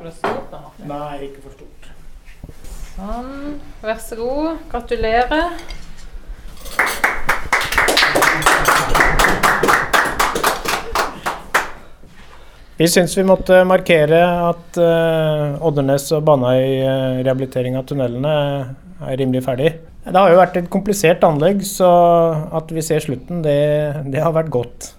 for det stort da, Martin? Nei, ikke for stort. Sånn. Vær så god. Gratulerer. Vi syns vi måtte markere at uh, Oddernes og Baneheia uh, rehabilitering av tunnelene er rimelig ferdig. Det har jo vært et komplisert anlegg, så at vi ser slutten, det, det har vært godt.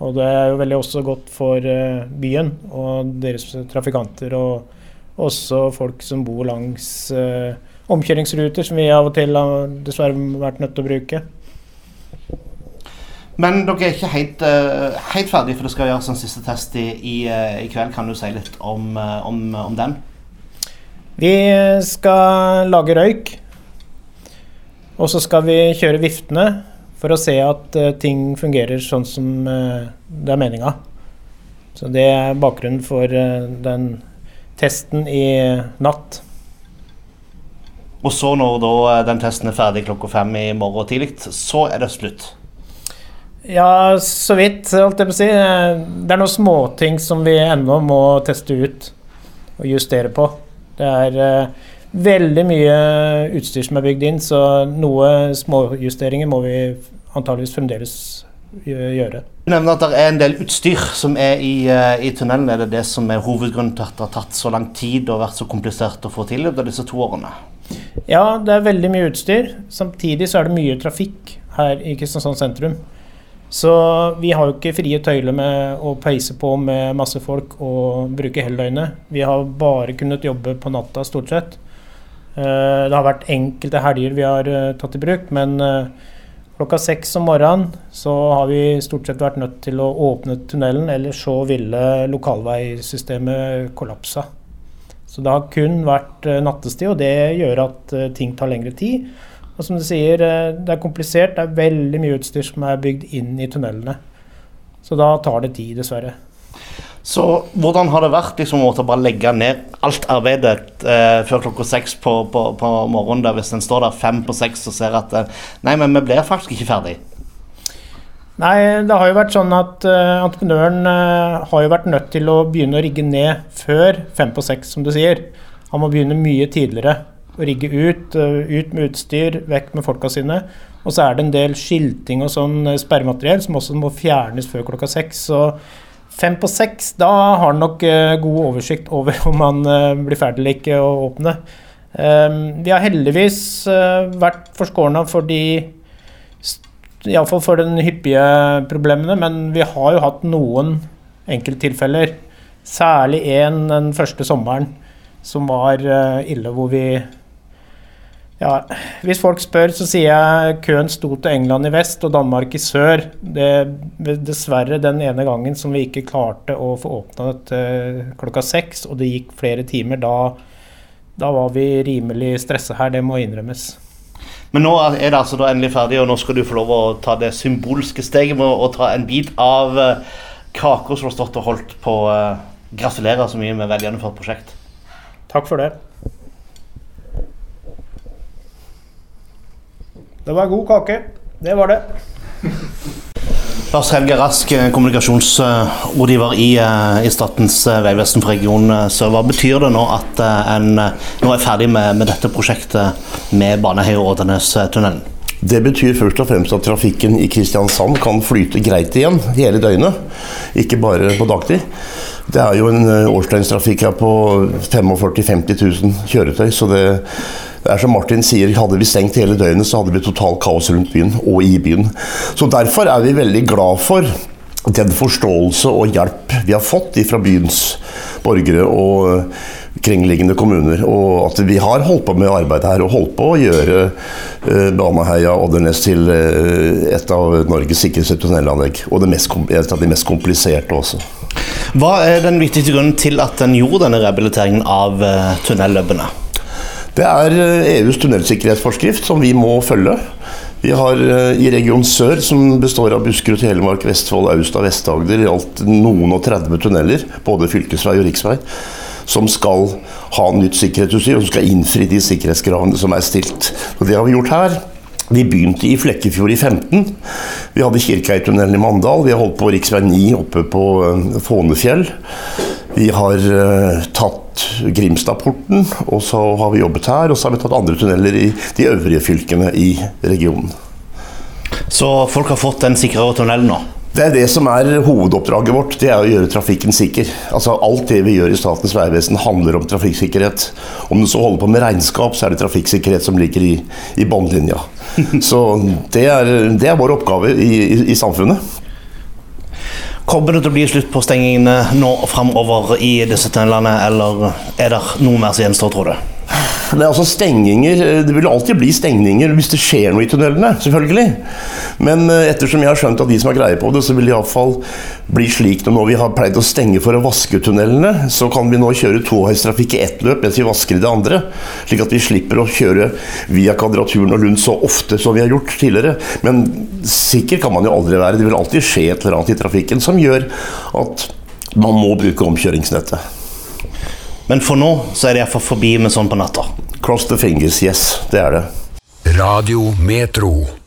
Og det er jo veldig også godt for uh, byen og deres trafikanter, og også folk som bor langs uh, omkjøringsruter, som vi av og til har dessverre vært nødt til å bruke. Men dere er ikke helt, uh, helt ferdige, for det skal gjøres en siste test i, i, i kveld. Kan du si litt om, om, om, den? Vi skal lage røyk. Og så skal vi kjøre viftene for å se at ting fungerer sånn som det er meninga. Så det er bakgrunnen for den testen i natt. Og så når den testen er ferdig klokka fem i morgen tidlig, så er det slutt? Ja, så vidt, holdt jeg på å si. Det er noen småting som vi ennå må teste ut og justere på. Det er veldig mye utstyr som er bygd inn, så noe småjusteringer må vi antageligvis fremdeles gjøre. Du nevner at det er en del utstyr som er i, uh, i tunnelen. Er det det som er hovedgrunnen til at det har tatt så lang tid og vært så komplisert å få til i disse to årene? Ja, det er veldig mye utstyr. Samtidig så er det mye trafikk her i Kristiansand sentrum. Så vi har jo ikke frie tøyler med å peise på med masse folk og bruke hele døgnet. Vi har bare kunnet jobbe på natta, stort sett. Eh, det har vært enkelte helger vi har eh, tatt i bruk, men eh, klokka seks om morgenen så har vi stort sett vært nødt til å åpne tunnelen, ellers så ville lokalveisystemet kollapsa. Så det har kun vært nattestid, og det gjør at ting tar lengre tid. Og som du sier, det er komplisert. Det er veldig mye utstyr som er bygd inn i tunnelene. Så da tar det tid, dessverre. Så hvordan har det vært liksom, å bare legge ned alt arbeidet eh, før klokka seks på, på, på, morgenen, der, hvis en står der fem på seks og ser at eh, Nei, men vi blir faktisk ikke ferdig. Nei, det har jo vært sånn at uh, entreprenøren uh, har jo vært nødt til å begynne å rigge ned før fem på seks, som du sier. Han må begynne mye tidligere å rigge ut. Eh, ut med utstyr, vekk med folka sine. Og så er det en del skilting og sånn eh, sperremateriell som også må fjernes før klokka seks. Så fem på seks, da har han nok uh, god oversikt over om han uh, blir ferdig eller ikke å åpne. Um, vi har heldigvis uh, vært forskåna for de Iallfall for den hyppige problemene, men vi har jo hatt noen enkelttilfeller. Særlig én den første sommeren som var ille, hvor vi ja, Hvis folk spør, så sier jeg køen sto til England i vest og Danmark i sør. Det dessverre den ene gangen som vi ikke klarte å få åpna dette klokka seks, og det gikk flere timer, da, da var vi rimelig stressa her. Det må innrømmes. Men nå er det altså endelig ferdig, og nå skal du få lov å ta det symbolske steget med å ta en bit av uh, kaka som har stått og holdt på. Uh, gratulerer så mye med veldig gjennomført prosjekt. Takk for det. Det var god kake. Det var det. Lars Helge Rask, eh, kommunikasjonsrådgiver i, eh, i Statens eh, vegvesen for region Sør. Hva betyr det nå at en nå er ferdig med, med dette prosjektet med Baneheia Årdanestunnelen? Det betyr først og fremst at trafikken i Kristiansand kan flyte greit igjen hele døgnet, ikke bare på dagtid. Det er jo en årsdøgnstrafikk her på 45 000-50 000 kjøretøy, så det det er som Martin sier, Hadde vi stengt hele døgnet, så hadde vi totalt kaos rundt byen og i byen. Så Derfor er vi veldig glad for den forståelse og hjelp vi har fått fra byens borgere og kringliggende kommuner. Og at vi har holdt på med arbeidet her og holdt på å gjøre uh, Baneheia Oddernes til uh, et av Norges sikreste tunnelanlegg. Og mest, et av de mest kompliserte også. Hva er den viktigste grunnen til at en gjorde denne rehabiliteringen av uh, tunnelløpene? Det er EUs eh, e tunnelsikkerhetsforskrift som vi må følge. Vi har eh, i Region Sør, som består av Buskerud, Telemark, Vestfold, Austad, Vest-Agder, i alt noen og 30 tunneler, både fylkesvei og riksvei, som skal ha nytt sikkerhetsutstyr og som skal innfri de sikkerhetskravene som er stilt. Og Det har vi gjort her. Vi begynte i Flekkefjord i 15. Vi hadde Kirkeitunnelen i Mandal. Vi har holdt på rv. 9 oppe på eh, Fånefjell. Vi har eh, tatt Grimstadporten, og så har vi jobbet her. Og så har vi tatt andre tunneler i de øvrige fylkene i regionen. Så folk har fått en sikrere tunnel nå? Det er det som er hovedoppdraget vårt. Det er å gjøre trafikken sikker. Altså Alt det vi gjør i Statens vegvesen handler om trafikksikkerhet. Om du så holder på med regnskap, så er det trafikksikkerhet som ligger i, i båndlinja. Så det er, det er vår oppgave i, i, i samfunnet. Kommer det til å bli slutt på stengingene nå framover i disse tunnelene, eller er det noe mer som gjenstår, tror du? Det er altså stenginger Det vil alltid bli stengninger hvis det skjer noe i tunnelene, selvfølgelig. Men eh, ettersom jeg har skjønt at de som har greie på det, så vil det iallfall bli slik når vi har pleid å stenge for å vaske tunnelene, så kan vi nå kjøre tohøystrafikk i ett løp mens vi vasker i det andre. Slik at vi slipper å kjøre via Kvadraturen og Lund så ofte som vi har gjort tidligere. Men sikker kan man jo aldri være. Det vil alltid skje et eller annet i trafikken som gjør at man må bruke omkjøringsnettet. Men for nå så er det iallfall forbi med sånn på natta. Cross the fingers, yes. Det er det. Radio Metro.